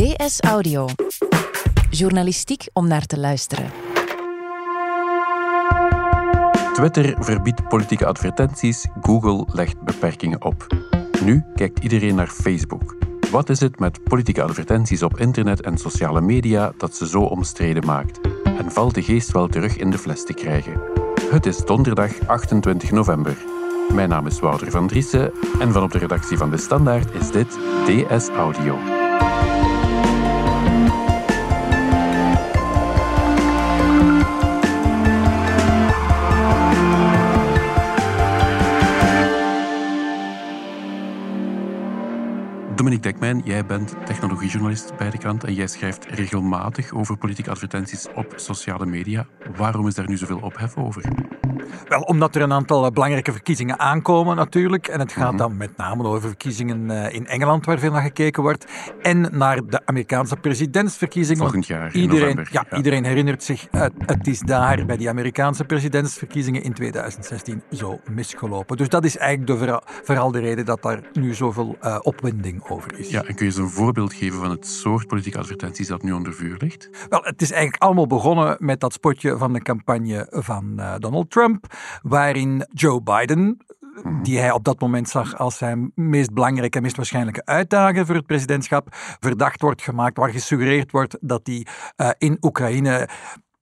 DS Audio. Journalistiek om naar te luisteren. Twitter verbiedt politieke advertenties, Google legt beperkingen op. Nu kijkt iedereen naar Facebook. Wat is het met politieke advertenties op internet en sociale media dat ze zo omstreden maakt? En valt de geest wel terug in de fles te krijgen? Het is donderdag 28 november. Mijn naam is Wouter van Driessen en van op de redactie van De Standaard is dit DS Audio. Dominique Dekmijn, jij bent technologiejournalist bij de krant en jij schrijft regelmatig over politieke advertenties op sociale media. Waarom is daar nu zoveel ophef over? Wel, omdat er een aantal eh, belangrijke verkiezingen aankomen natuurlijk. En het gaat mhm. dan met name over verkiezingen eh, in Engeland, waar veel naar gekeken wordt. En naar de Amerikaanse presidentsverkiezingen. Volgend jaar, iedereen, ja, iedereen herinnert zich, uh, het is daar bij die Amerikaanse presidentsverkiezingen in 2016 zo misgelopen. Dus dat is eigenlijk de, vooral de reden dat daar nu zoveel uh, opwinding over is. Ja, en kun je eens een voorbeeld geven van het soort politieke advertenties dat nu onder vuur ligt? Wel, het is eigenlijk allemaal begonnen met dat spotje van de campagne van Donald Trump waarin Joe Biden mhm. die hij op dat moment zag als zijn meest belangrijke en meest waarschijnlijke uitdaging voor het presidentschap, verdacht wordt gemaakt, waar gesuggereerd wordt dat hij uh, in Oekraïne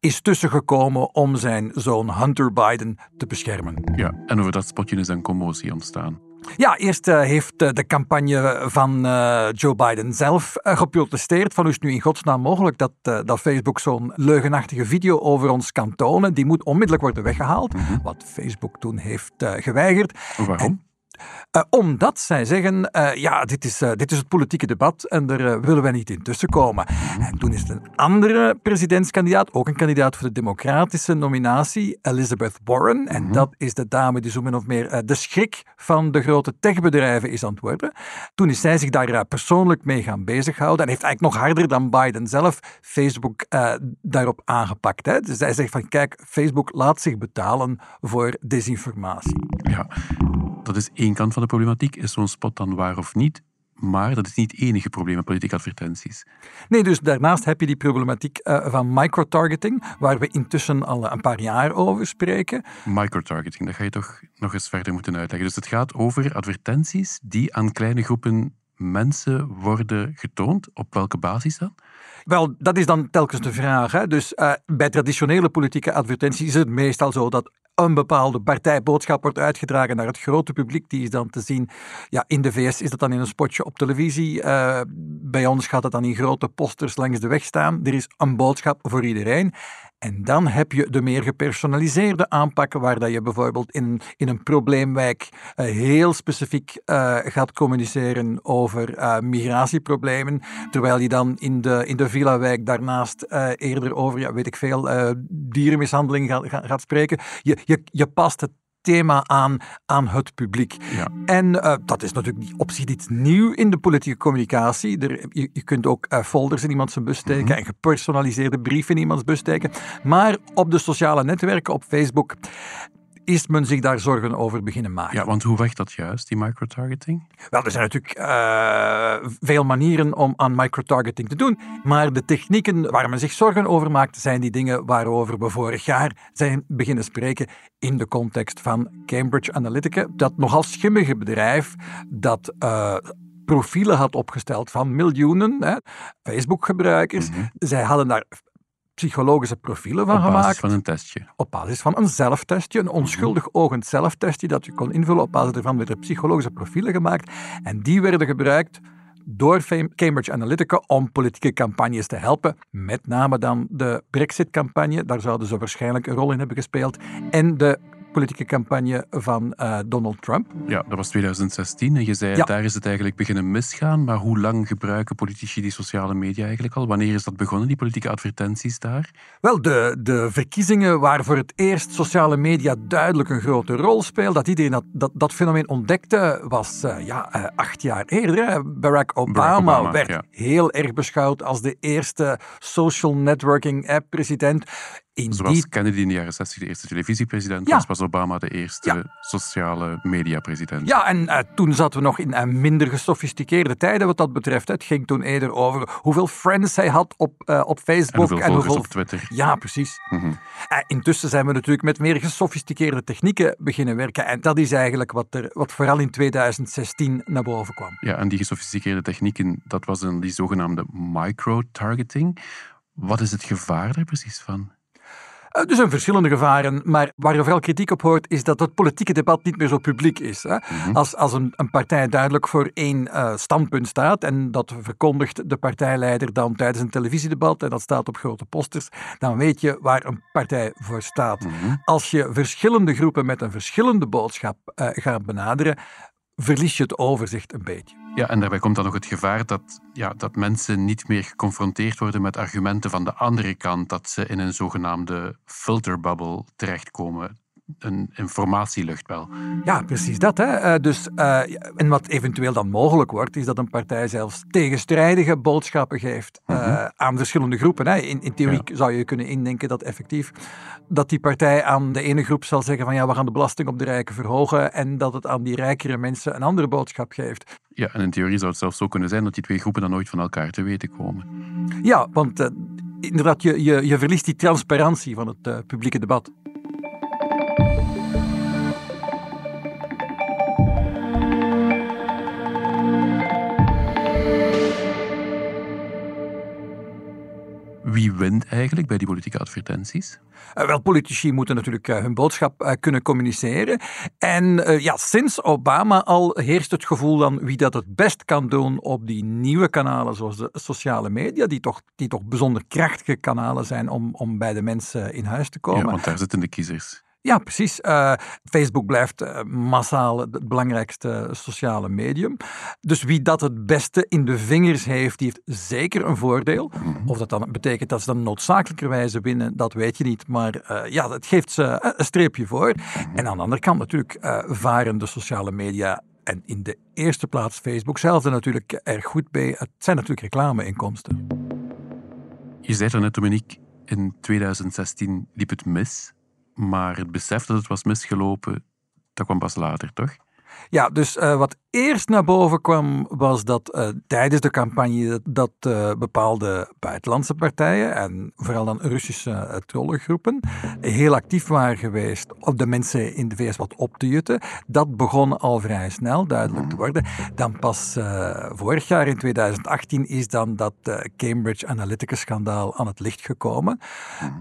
is tussengekomen om zijn zoon Hunter Biden te beschermen. Ja, en over dat spotje is een commotie ontstaan. Ja, eerst uh, heeft uh, de campagne van uh, Joe Biden zelf geprotesteerd. Van hoe is het nu in godsnaam mogelijk dat, dat Facebook zo'n leugenachtige video over ons kan tonen? Die moet onmiddellijk worden weggehaald. Mm -hmm. Wat Facebook toen heeft geweigerd. Waarom? Omdat zij zeggen, uh, ja, dit is, uh, dit is het politieke debat en daar willen wij niet in tussenkomen. En toen is een andere presidentskandidaat, ook een kandidaat voor de democratische nominatie, Elizabeth Warren. En mm -hmm. dat is de dame die zo min of meer de schrik van de grote techbedrijven is aan het worden. Toen is zij zich daar persoonlijk mee gaan bezighouden en heeft eigenlijk nog harder dan Biden zelf Facebook daarop aangepakt. Hè. Dus zij zegt van, kijk, Facebook laat zich betalen voor desinformatie. Ja, dat is één kant van de problematiek. Is zo'n spot dan waar of niet? Maar dat is niet het enige probleem met politieke advertenties. Nee, dus daarnaast heb je die problematiek uh, van microtargeting, waar we intussen al een paar jaar over spreken. Microtargeting, dat ga je toch nog eens verder moeten uitleggen. Dus het gaat over advertenties die aan kleine groepen mensen worden getoond. Op welke basis dan? Wel, dat is dan telkens de vraag. Hè? Dus uh, bij traditionele politieke advertenties is het meestal zo dat een bepaalde partijboodschap wordt uitgedragen naar het grote publiek. Die is dan te zien. Ja, in de VS is dat dan in een spotje op televisie. Uh, bij ons gaat het dan in grote posters langs de weg staan. Er is een boodschap voor iedereen. En dan heb je de meer gepersonaliseerde aanpakken, waar dat je bijvoorbeeld in, in een probleemwijk uh, heel specifiek uh, gaat communiceren over uh, migratieproblemen, terwijl je dan in de, in de villa-wijk daarnaast eerder over, ja, weet ik veel, dierenmishandeling gaat, gaat spreken. Je, je, je past het thema aan aan het publiek. Ja. En uh, dat is natuurlijk op zich iets nieuw in de politieke communicatie. Er, je, je, kunt ook uh, folders in iemands bus steken mm -hmm. en gepersonaliseerde brieven in iemands bus steken. Maar op de sociale netwerken, op Facebook, is men zich daar zorgen over beginnen maken. Ja, want hoe werkt dat juist, die microtargeting? Wel, er zijn natuurlijk uh, veel manieren om aan microtargeting te doen, maar de technieken waar men zich zorgen over maakt, zijn die dingen waarover we vorig jaar zijn beginnen spreken in de context van Cambridge Analytica, dat nogal schimmige bedrijf dat... Uh, profielen had opgesteld van miljoenen Facebook-gebruikers. Mm -hmm. Zij hadden daar psychologische profielen van gemaakt. Op basis van een testje. Op basis van een zelftestje, een onschuldig ogend zelftestje dat je kon invullen. Op basis daarvan werden psychologische profielen gemaakt. En die werden gebruikt door Cambridge Analytica om politieke campagnes te helpen. Met name dan de Brexit-campagne, daar zouden ze waarschijnlijk een rol in hebben gespeeld. En de politieke campagne van uh, Donald Trump. Ja, dat was 2016 en je zei ja. daar is het eigenlijk beginnen misgaan. Maar hoe lang gebruiken politici die sociale media eigenlijk al? Wanneer is dat begonnen, die politieke advertenties daar? Wel, de, de verkiezingen waar voor het eerst sociale media duidelijk een grote rol speelt. Dat iedereen dat, dat, dat fenomeen ontdekte was uh, ja, uh, acht jaar eerder. Barack Obama, Barack Obama werd ja. heel erg beschouwd als de eerste social networking app president in Zoals die Kennedy in de jaren 60 de eerste televisiepresident Ja. was, was Obama de eerste Ja. sociale mediapresident. Ja, en eh, toen zaten we nog in eh, minder gesofisticeerde tijden wat dat betreft. Het ging toen eerder over hoeveel friends hij had op, eh, op En Facebook. hoeveel volgers op Twitter. Ja, precies. Eh, intussen zijn we natuurlijk met meer gesofisticeerde technieken beginnen werken. En dat is eigenlijk wat, er, wat vooral in 2016 naar boven kwam. Ja, en die gesofisticeerde technieken, dat was dan die zogenaamde micro-targeting. Wat is het gevaar daar precies van? Eh, Er zijn verschillende gevaren, maar waar je vooral kritiek op hoort, is dat het politieke debat niet meer zo publiek is. Hè? Als, als een, een partij duidelijk voor één eh, standpunt staat, en dat verkondigt de partijleider dan tijdens een televisiedebat, en dat staat op grote posters, dan weet je waar een partij voor staat. Als je verschillende groepen met een verschillende boodschap eh, gaat benaderen, verlies je het overzicht een beetje. Ja, en daarbij komt dan nog het gevaar dat, ja, dat mensen niet meer geconfronteerd worden met argumenten van de andere kant, dat ze in een zogenaamde filterbubble terechtkomen. Een informatielucht wel. Ja, precies dat. Hè. Eh, dus, eh, en wat eventueel dan mogelijk wordt, is dat een partij zelfs tegenstrijdige boodschappen geeft eh, aan verschillende groepen. Hè. In, in theorie zou je kunnen indenken dat effectief dat die partij aan de ene groep zal zeggen van ja, we gaan de belasting op de rijken verhogen en dat het aan die rijkere mensen een andere boodschap geeft. Ja, en in theorie zou het zelfs zo kunnen zijn dat die twee groepen dan nooit van elkaar te weten komen. Ja, want inderdaad, je, je, je verliest die transparantie van het publieke debat. Wie wint eigenlijk bij die politieke advertenties? Eh, wel, politici moeten natuurlijk eh, hun boodschap eh, kunnen communiceren. En ja, sinds Obama al heerst het gevoel dan wie dat het best kan doen op die nieuwe kanalen, zoals de sociale media, die toch, die toch bijzonder krachtige kanalen zijn om, om bij de mensen in huis te komen. Ja, want daar zitten de kiezers. Ja, precies. Eh, Facebook blijft eh, massaal het belangrijkste sociale medium. Dus wie dat het beste in de vingers heeft, die heeft zeker een voordeel. Of dat dan betekent dat ze dan noodzakelijkerwijze winnen, dat weet je niet. Maar eh, ja, het geeft ze eh, een streepje voor. En aan de andere kant natuurlijk eh, varen de sociale media en in de eerste plaats Facebook zelf er natuurlijk erg goed bij. Het zijn natuurlijk reclameinkomsten. Je zei er net, Dominique, in 2016 liep het mis. Maar het besef dat het was misgelopen, dat kwam pas later, toch? Ja, dus eh, wat eerst naar boven kwam, was dat eh, tijdens de campagne dat, dat eh, bepaalde buitenlandse partijen, en vooral dan Russische trollengroepen, heel actief waren geweest om de mensen in de VS wat op te jutten. Dat begon al vrij snel duidelijk te worden. Dan pas vorig jaar, in 2018, is dan dat Cambridge Analytica-schandaal aan het licht gekomen.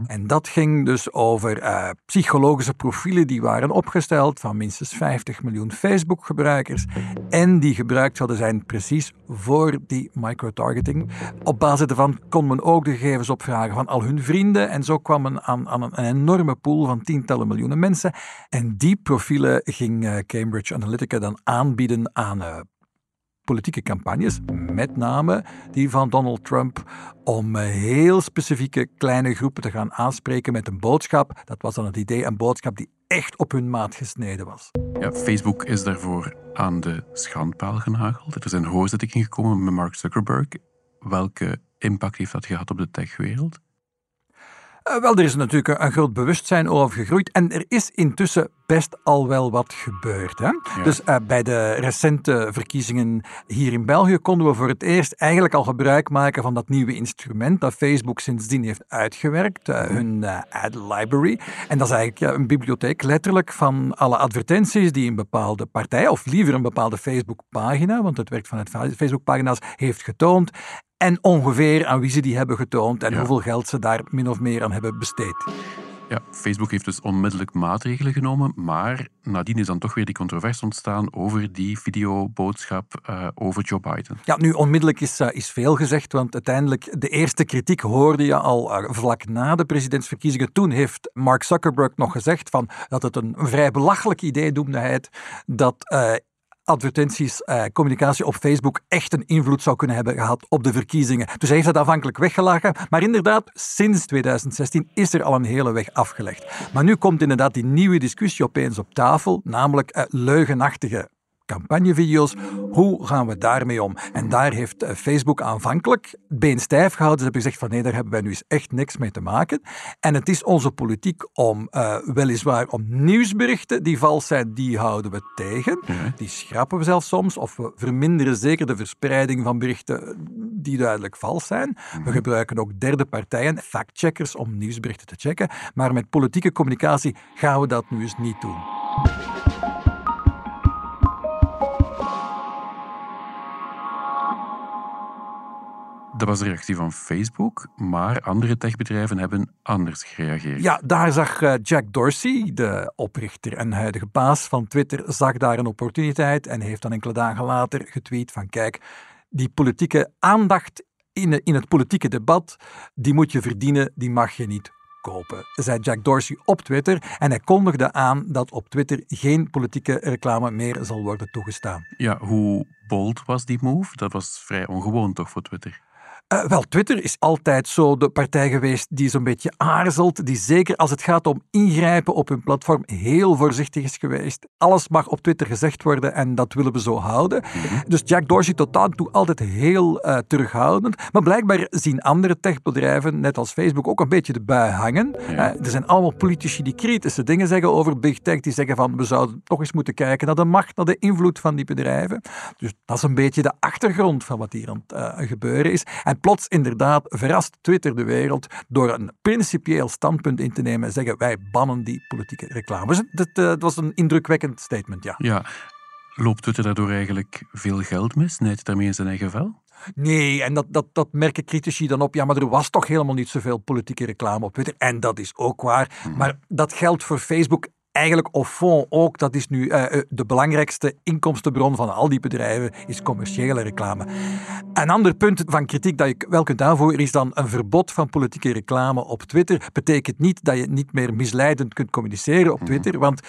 En dat ging dus over psychologische profielen die waren opgesteld van minstens 50 miljoen Facebook-gebruikers en die gebruikt zouden zijn precies voor die microtargeting. Op basis daarvan kon men ook de gegevens opvragen van al hun vrienden en zo kwam men aan, aan een enorme pool van tientallen miljoenen mensen. En die profielen ging eh, Cambridge Analytica dan aanbieden aan uh, politieke campagnes, met name die van Donald Trump, om heel specifieke kleine groepen te gaan aanspreken met een boodschap. Dat was dan het idee, een boodschap die echt op hun maat gesneden was. Ja, Facebook is daarvoor aan de schandpaal genageld. Er zijn hoorzittingen gekomen met Mark Zuckerberg. Welke impact heeft dat gehad op de techwereld? Uh, wel, er is natuurlijk een, groot bewustzijn over gegroeid en er is intussen best al wel wat gebeurd. Hè? Ja. Dus uh, bij de recente verkiezingen hier in België konden we voor het eerst eigenlijk al gebruik maken van dat nieuwe instrument dat Facebook sindsdien heeft uitgewerkt, uh, hun ad library. En dat is eigenlijk een bibliotheek letterlijk van alle advertenties die een bepaalde partij, of liever een bepaalde Facebook-pagina, want het werkt vanuit Facebook-pagina's, heeft getoond. En ongeveer aan wie ze die hebben getoond en ja. hoeveel geld ze daar min of meer aan hebben besteed. Ja, Facebook heeft dus onmiddellijk maatregelen genomen, maar nadien is dan toch weer die controverse ontstaan over die videoboodschap uh, over Joe Biden. Ja, nu onmiddellijk is, uh, is veel gezegd, want uiteindelijk de eerste kritiek hoorde je al uh, vlak na de presidentsverkiezingen. Toen heeft Mark Zuckerberg nog gezegd van, dat het een vrij belachelijk idee, noemde hij het, dat advertenties, eh, communicatie op Facebook echt een invloed zou kunnen hebben gehad op de verkiezingen. Dus hij heeft dat aanvankelijk weggelachen. Maar inderdaad, sinds 2016 is er al een hele weg afgelegd. Maar nu komt inderdaad die nieuwe discussie opeens op tafel, namelijk eh, leugenachtige campagnevideo's. Hoe gaan we daarmee om? En daar heeft eh, Facebook aanvankelijk been stijf gehouden. Ze hebben gezegd van nee, daar hebben wij nu eens echt niks mee te maken. En het is onze politiek om uh, weliswaar om nieuwsberichten die vals zijn, die houden we tegen. Die schrappen we zelfs soms of we verminderen zeker de verspreiding van berichten die duidelijk vals zijn. We mhm. gebruiken ook derde partijen, factcheckers, om nieuwsberichten te checken. Maar met politieke communicatie gaan we dat nu eens niet doen. Dat was de reactie van Facebook, maar andere techbedrijven hebben anders gereageerd. Ja, daar zag eh, Jack Dorsey, de oprichter en huidige baas van Twitter, zag daar een opportuniteit en heeft dan enkele dagen later getweet van kijk, die politieke aandacht in, in het politieke debat, die moet je verdienen, die mag je niet kopen, zei Jack Dorsey op Twitter. En hij kondigde aan dat op Twitter geen politieke reclame meer zal worden toegestaan. Ja, hoe bold was die move? Dat was vrij ongewoon toch voor Twitter? Uh, wel, Twitter is altijd zo de partij geweest die zo'n beetje aarzelt, die zeker als het gaat om ingrijpen op hun platform heel voorzichtig is geweest. Alles mag op Twitter gezegd worden en dat willen we zo houden. Mhm. Dus Jack Dorsey tot dan toe altijd heel uh, terughoudend. Maar blijkbaar zien andere techbedrijven, net als Facebook, ook een beetje de bui hangen. Uh, er zijn allemaal politici die kritische dingen zeggen over big tech, die zeggen van we zouden toch eens moeten kijken naar de macht, naar de invloed van die bedrijven. Dus dat is een beetje de achtergrond van wat hier aan het gebeuren is. En plots inderdaad verrast Twitter de wereld door een principieel standpunt in te nemen en zeggen wij bannen die politieke reclame. Dus dat, uh, dat was een indrukwekkend statement, ja. Ja. Loopt Twitter daardoor eigenlijk veel geld mis? Nijdt het daarmee in zijn eigen vel? Nee, en dat, dat, dat merken critici dan op. Ja, maar er was toch helemaal niet zoveel politieke reclame op Twitter. En dat is ook waar. Mhm. Maar dat geldt voor Facebook eigenlijk au fond ook, dat is nu uh, de belangrijkste inkomstenbron van al die bedrijven, is commerciële reclame. Een ander punt van kritiek dat je wel kunt aanvoeren is dan een verbod van politieke reclame op Twitter. Betekent niet dat je niet meer misleidend kunt communiceren op mhm. Twitter, want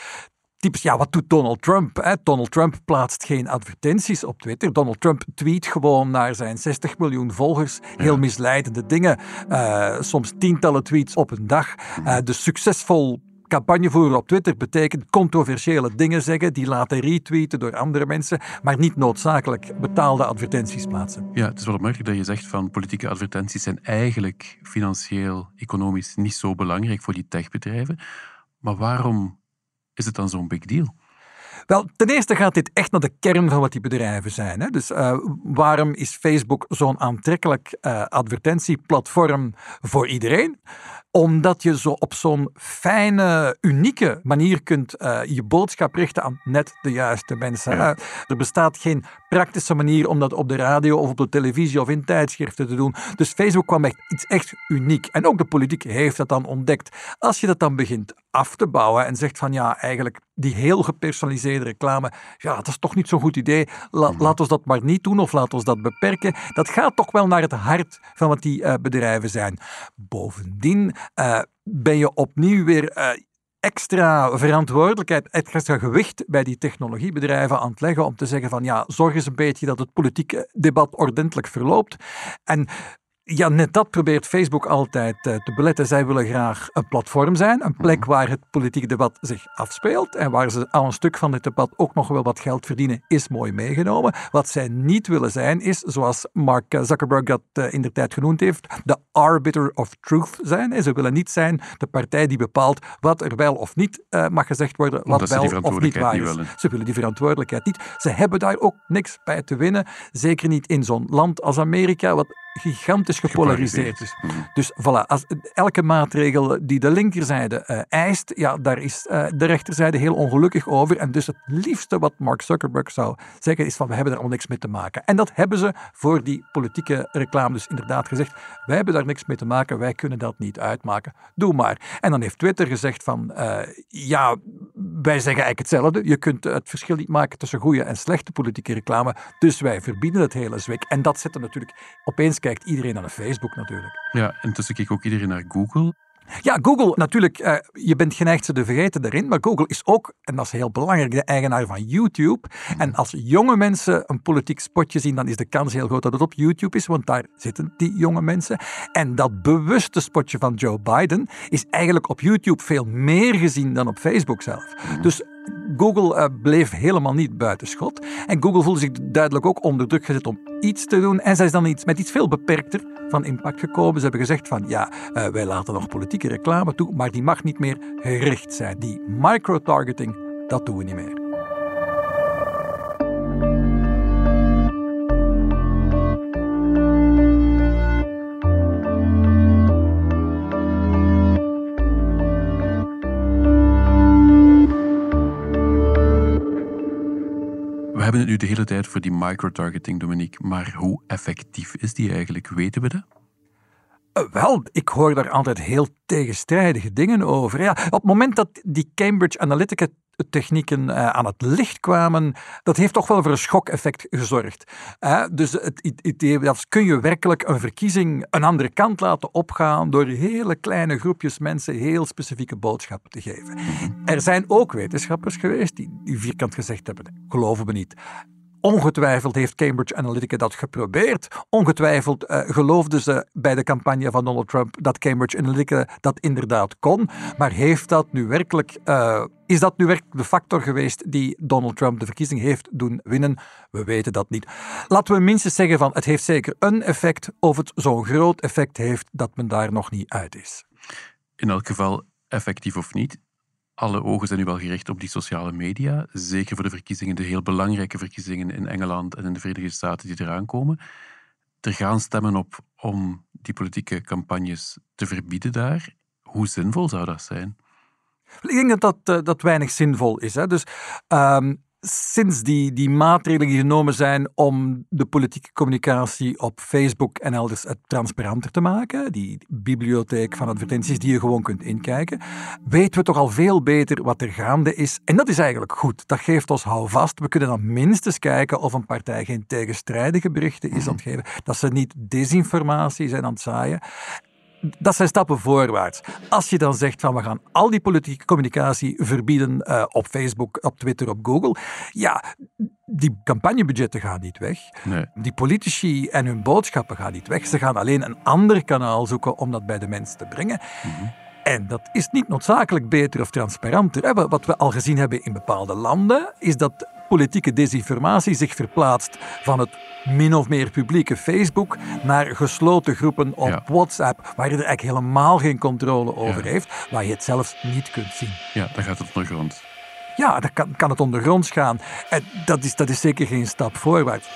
typisch, ja, wat doet Donald Trump? Hè? Donald Trump plaatst geen advertenties op Twitter. Donald Trump tweet gewoon naar zijn 60 miljoen volgers heel misleidende dingen. Uh, soms tientallen tweets op een dag. Uh, de succesvol campagne voeren op Twitter betekent controversiële dingen zeggen, die laten retweeten door andere mensen, maar niet noodzakelijk betaalde advertenties plaatsen. Ja, het is wel opmerkelijk dat je zegt van politieke advertenties zijn eigenlijk financieel, economisch niet zo belangrijk voor die techbedrijven. Maar waarom is het dan zo'n big deal? Wel, ten eerste gaat dit echt naar de kern van wat die bedrijven zijn. Hè? Dus uh, waarom is Facebook zo'n aantrekkelijk uh, advertentieplatform voor iedereen? Omdat je zo op zo'n fijne, unieke manier kunt uh, je boodschap richten aan net de juiste mensen. Ja. er bestaat geen praktische manier om dat op de radio of op de televisie of in tijdschriften te doen. Dus Facebook kwam echt iets echt uniek. En ook de politiek heeft dat dan ontdekt. Als je dat dan begint af te bouwen en zegt van ja, eigenlijk die heel gepersonaliseerde reclame, ja, dat is toch niet zo'n goed idee. La, mhm. laat ons dat maar niet doen of laat ons dat beperken. Dat gaat toch wel naar het hart van wat die uh, bedrijven zijn. Bovendien uh, ben je opnieuw weer uh, extra verantwoordelijkheid, extra gewicht bij die technologiebedrijven aan het leggen om te zeggen van ja, zorg eens een beetje dat het politieke debat ordentelijk verloopt. En ja, net dat probeert Facebook altijd uh, te beletten. Zij willen graag een platform zijn, een plek mhm. waar het politieke debat zich afspeelt en waar ze aan een stuk van het debat ook nog wel wat geld verdienen, is mooi meegenomen. Wat zij niet willen zijn, is, zoals Mark Zuckerberg dat uh, in de tijd genoemd heeft, de arbiter of truth zijn. En ze willen niet zijn de partij die bepaalt wat er wel of niet uh, mag gezegd worden, wat wel of niet waar is. Ze willen die verantwoordelijkheid niet. Ze hebben daar ook niks bij te winnen. Zeker niet in zo'n land als Amerika, wat gigantisch gepolariseerd is. Dus voilà, als elke maatregel die de linkerzijde uh, eist, ja, daar is uh, de rechterzijde heel ongelukkig over. En dus het liefste wat Mark Zuckerberg zou zeggen is van we hebben er al niks mee te maken. En dat hebben ze voor die politieke reclame dus inderdaad gezegd. Wij hebben daar niks mee te maken, wij kunnen dat niet uitmaken. Doe maar. En dan heeft Twitter gezegd van uh, ja, wij zeggen eigenlijk hetzelfde. Je kunt het verschil niet maken tussen goede en slechte politieke reclame. Dus wij verbieden het hele zwik. En dat zet er natuurlijk opeens kijkt iedereen naar Facebook natuurlijk. Ja, intussen kijkt ook iedereen naar Google. Ja, Google natuurlijk, uh, je bent geneigd ze te vergeten daarin, maar Google is ook, en dat is heel belangrijk, de eigenaar van YouTube. En als jonge mensen een politiek spotje zien, dan is de kans heel groot dat het op YouTube is, want daar zitten die jonge mensen. En dat bewuste spotje van Joe Biden is eigenlijk op YouTube veel meer gezien dan op Facebook zelf. Dus Google uh, bleef helemaal niet buitenschot. En Google voelde zich duidelijk ook onder druk gezet om iets te doen. En zij is dan iets, met iets veel beperkter van impact gekomen. Ze hebben gezegd van ja, uh, wij laten nog politieke reclame toe, maar die mag niet meer gericht zijn. Die microtargeting, dat doen we niet meer. Hebben het nu de hele tijd voor die microtargeting, Dominique. Maar hoe effectief is die eigenlijk? Weten we dat? Eh, wel, ik hoor daar altijd heel tegenstrijdige dingen over. Ja, op het moment dat die Cambridge Analytica technieken uh, aan het licht kwamen, dat heeft toch wel voor een schokeffect gezorgd. Dus het idee dat kun je werkelijk een verkiezing een andere kant laten opgaan door hele kleine groepjes mensen heel specifieke boodschappen te geven. Er zijn ook wetenschappers geweest die, die vierkant gezegd hebben, geloven we niet. Ongetwijfeld heeft Cambridge Analytica dat geprobeerd. Ongetwijfeld uh, geloofden ze bij de campagne van Donald Trump dat Cambridge Analytica dat inderdaad kon. Maar heeft dat nu werkelijk, uh, is dat nu werkelijk de factor geweest die Donald Trump de verkiezing heeft doen winnen? We weten dat niet. Laten we minstens zeggen van het heeft zeker een effect. Of het zo'n groot effect heeft dat men daar nog niet uit is. In elk geval, effectief of niet, alle ogen zijn nu wel gericht op die sociale media. Zeker voor de verkiezingen, de heel belangrijke verkiezingen in Engeland en in de Verenigde Staten die eraan komen. Er gaan stemmen op om die politieke campagnes te verbieden daar. Hoe zinvol zou dat zijn? Ik denk dat dat, eh, weinig zinvol is. Hè. Dus um, sinds die, die maatregelen genomen zijn om de politieke communicatie op Facebook en elders transparanter te maken, die bibliotheek van advertenties die je gewoon kunt inkijken, weten we toch al veel beter wat er gaande is. En dat is eigenlijk goed. Dat geeft ons houvast. We kunnen dan minstens kijken of een partij geen tegenstrijdige berichten is aan het geven, dat ze niet desinformatie zijn aan het zaaien dat zijn stappen voorwaarts. Als je dan zegt van we gaan al die politieke communicatie verbieden uh, op Facebook, op Twitter, op Google, ja, die campagnebudgetten gaan niet weg. Nee. Die politici en hun boodschappen gaan niet weg. Ze gaan alleen een ander kanaal zoeken om dat bij de mensen te brengen. Mhm. En dat is niet noodzakelijk beter of transparanter. Wat we al gezien hebben in bepaalde landen, is dat politieke desinformatie zich verplaatst van het min of meer publieke Facebook naar gesloten groepen op WhatsApp, waar je er eigenlijk helemaal geen controle over heeft, waar je het zelfs niet kunt zien. Ja, dan gaat het ondergrond. Ja, dan kan, kan het ondergronds gaan. En dat is, dat is zeker geen stap voorwaarts.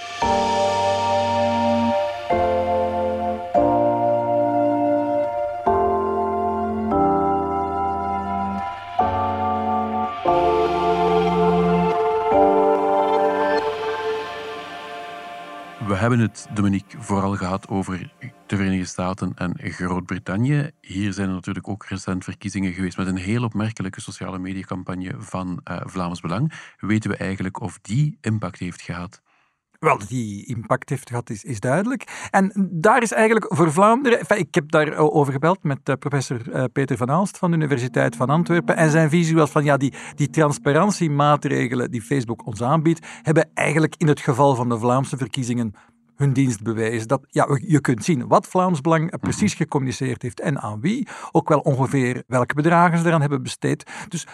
Hebben het, Dominique, vooral gehad over de Verenigde Staten en Groot-Brittannië. Hier zijn er natuurlijk ook recent verkiezingen geweest met een heel opmerkelijke sociale mediacampagne van uh, Vlaams Belang. Weten we eigenlijk of die impact heeft gehad? Wel, die impact heeft gehad, is, is duidelijk. En daar is eigenlijk voor Vlaanderen. ik heb daarover gebeld met uh, professor uh, Peter van Aalst van de Universiteit van Antwerpen. En zijn visie was van ja, die, die transparantiemaatregelen die Facebook ons aanbiedt, hebben eigenlijk in het geval van de Vlaamse verkiezingen hun dienst bewijzen. Dat, ja, je kunt zien wat Vlaams Belang precies mhm. gecommuniceerd heeft en aan wie. Ook wel ongeveer welke bedragen ze eraan hebben besteed. Dus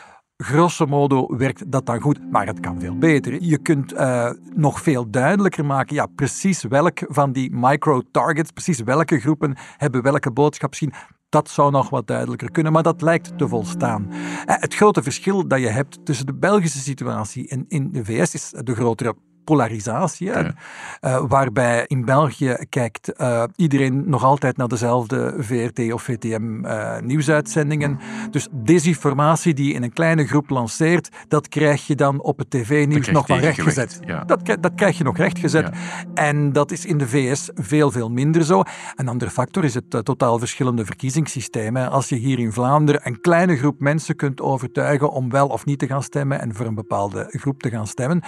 grosso modo werkt dat dan goed, maar het kan veel beter. Je kunt uh, nog veel duidelijker maken, ja, precies welk van die micro-targets, precies welke groepen hebben welke boodschap zien. Dat zou nog wat duidelijker kunnen, maar dat lijkt te volstaan. Uh, het grote verschil dat je hebt tussen de Belgische situatie en in de VS is de grotere polarisatie. Uh, waarbij in België kijkt uh, iedereen nog altijd naar dezelfde VRT of VTM uh, eh, nieuwsuitzendingen. Dus desinformatie die je in een kleine groep lanceert, dat krijg je dan op het tv-nieuws nog wel rechtgezet. Ja. Dat, dat krijg je nog rechtgezet. Ja. En dat is in de VS veel, veel minder zo. Een andere factor is het totaal verschillende verkiezingssysteem. Als je hier in Vlaanderen een kleine groep mensen kunt overtuigen om wel of niet te gaan stemmen en voor een bepaalde groep te gaan stemmen,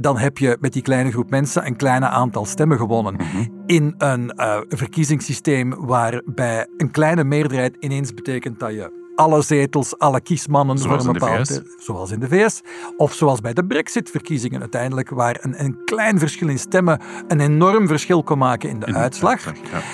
dan heb je met die kleine groep mensen een kleine aantal stemmen gewonnen. Mhm. In een uh, verkiezingssysteem waarbij een kleine meerderheid ineens betekent dat je alle zetels, alle kiesmannen Zoals voor een bepaalde... Zoals in de VS. Of zoals bij de brexit-verkiezingen uiteindelijk, waar een, een klein verschil in stemmen een enorm verschil kon maken in de In de uitslag.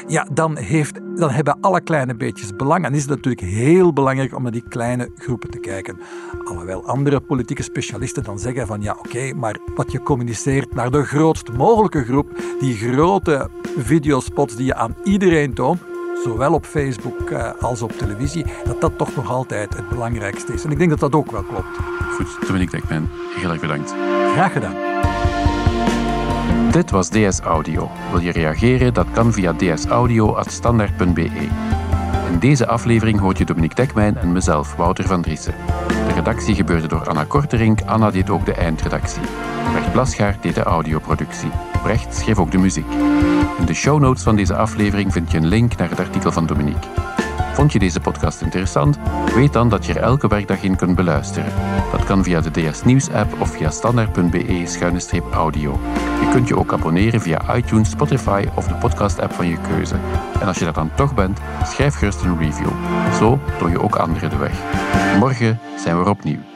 Ja, dan, heeft, dan hebben alle kleine beetjes belang. En is het natuurlijk heel belangrijk om naar die kleine groepen te kijken. Alhoewel andere politieke specialisten dan zeggen van ja, oké, maar wat je communiceert naar de grootst mogelijke groep, die grote videospots die je aan iedereen toont, zowel op Facebook eh, als op televisie, dat dat toch nog altijd het belangrijkste is. En ik denk dat dat ook wel klopt. Goed, Dominique Dekman, heel erg bedankt. Graag gedaan. Dit was DS Audio. Wil je reageren? Dat kan via dsaudio.standaard.be. In deze aflevering hoort je Dominique Dekmijn en mezelf, Wouter van Driessen. De redactie gebeurde door Anna Korterink, Anna deed ook de eindredactie. Bert Plasgaard deed de audioproductie. Brecht schreef ook de muziek. In de show notes van deze aflevering vind je een link naar het artikel van Dominique. Vond je deze podcast interessant? Weet dan dat je er elke werkdag in kunt beluisteren. Dat kan via de DS Nieuws app of via standaard.be-audio. Je kunt je ook abonneren via iTunes, Spotify of de podcast app van je keuze. En als je dat dan toch bent, schrijf gerust een review. Zo toon je ook anderen de weg. Morgen zijn we er opnieuw.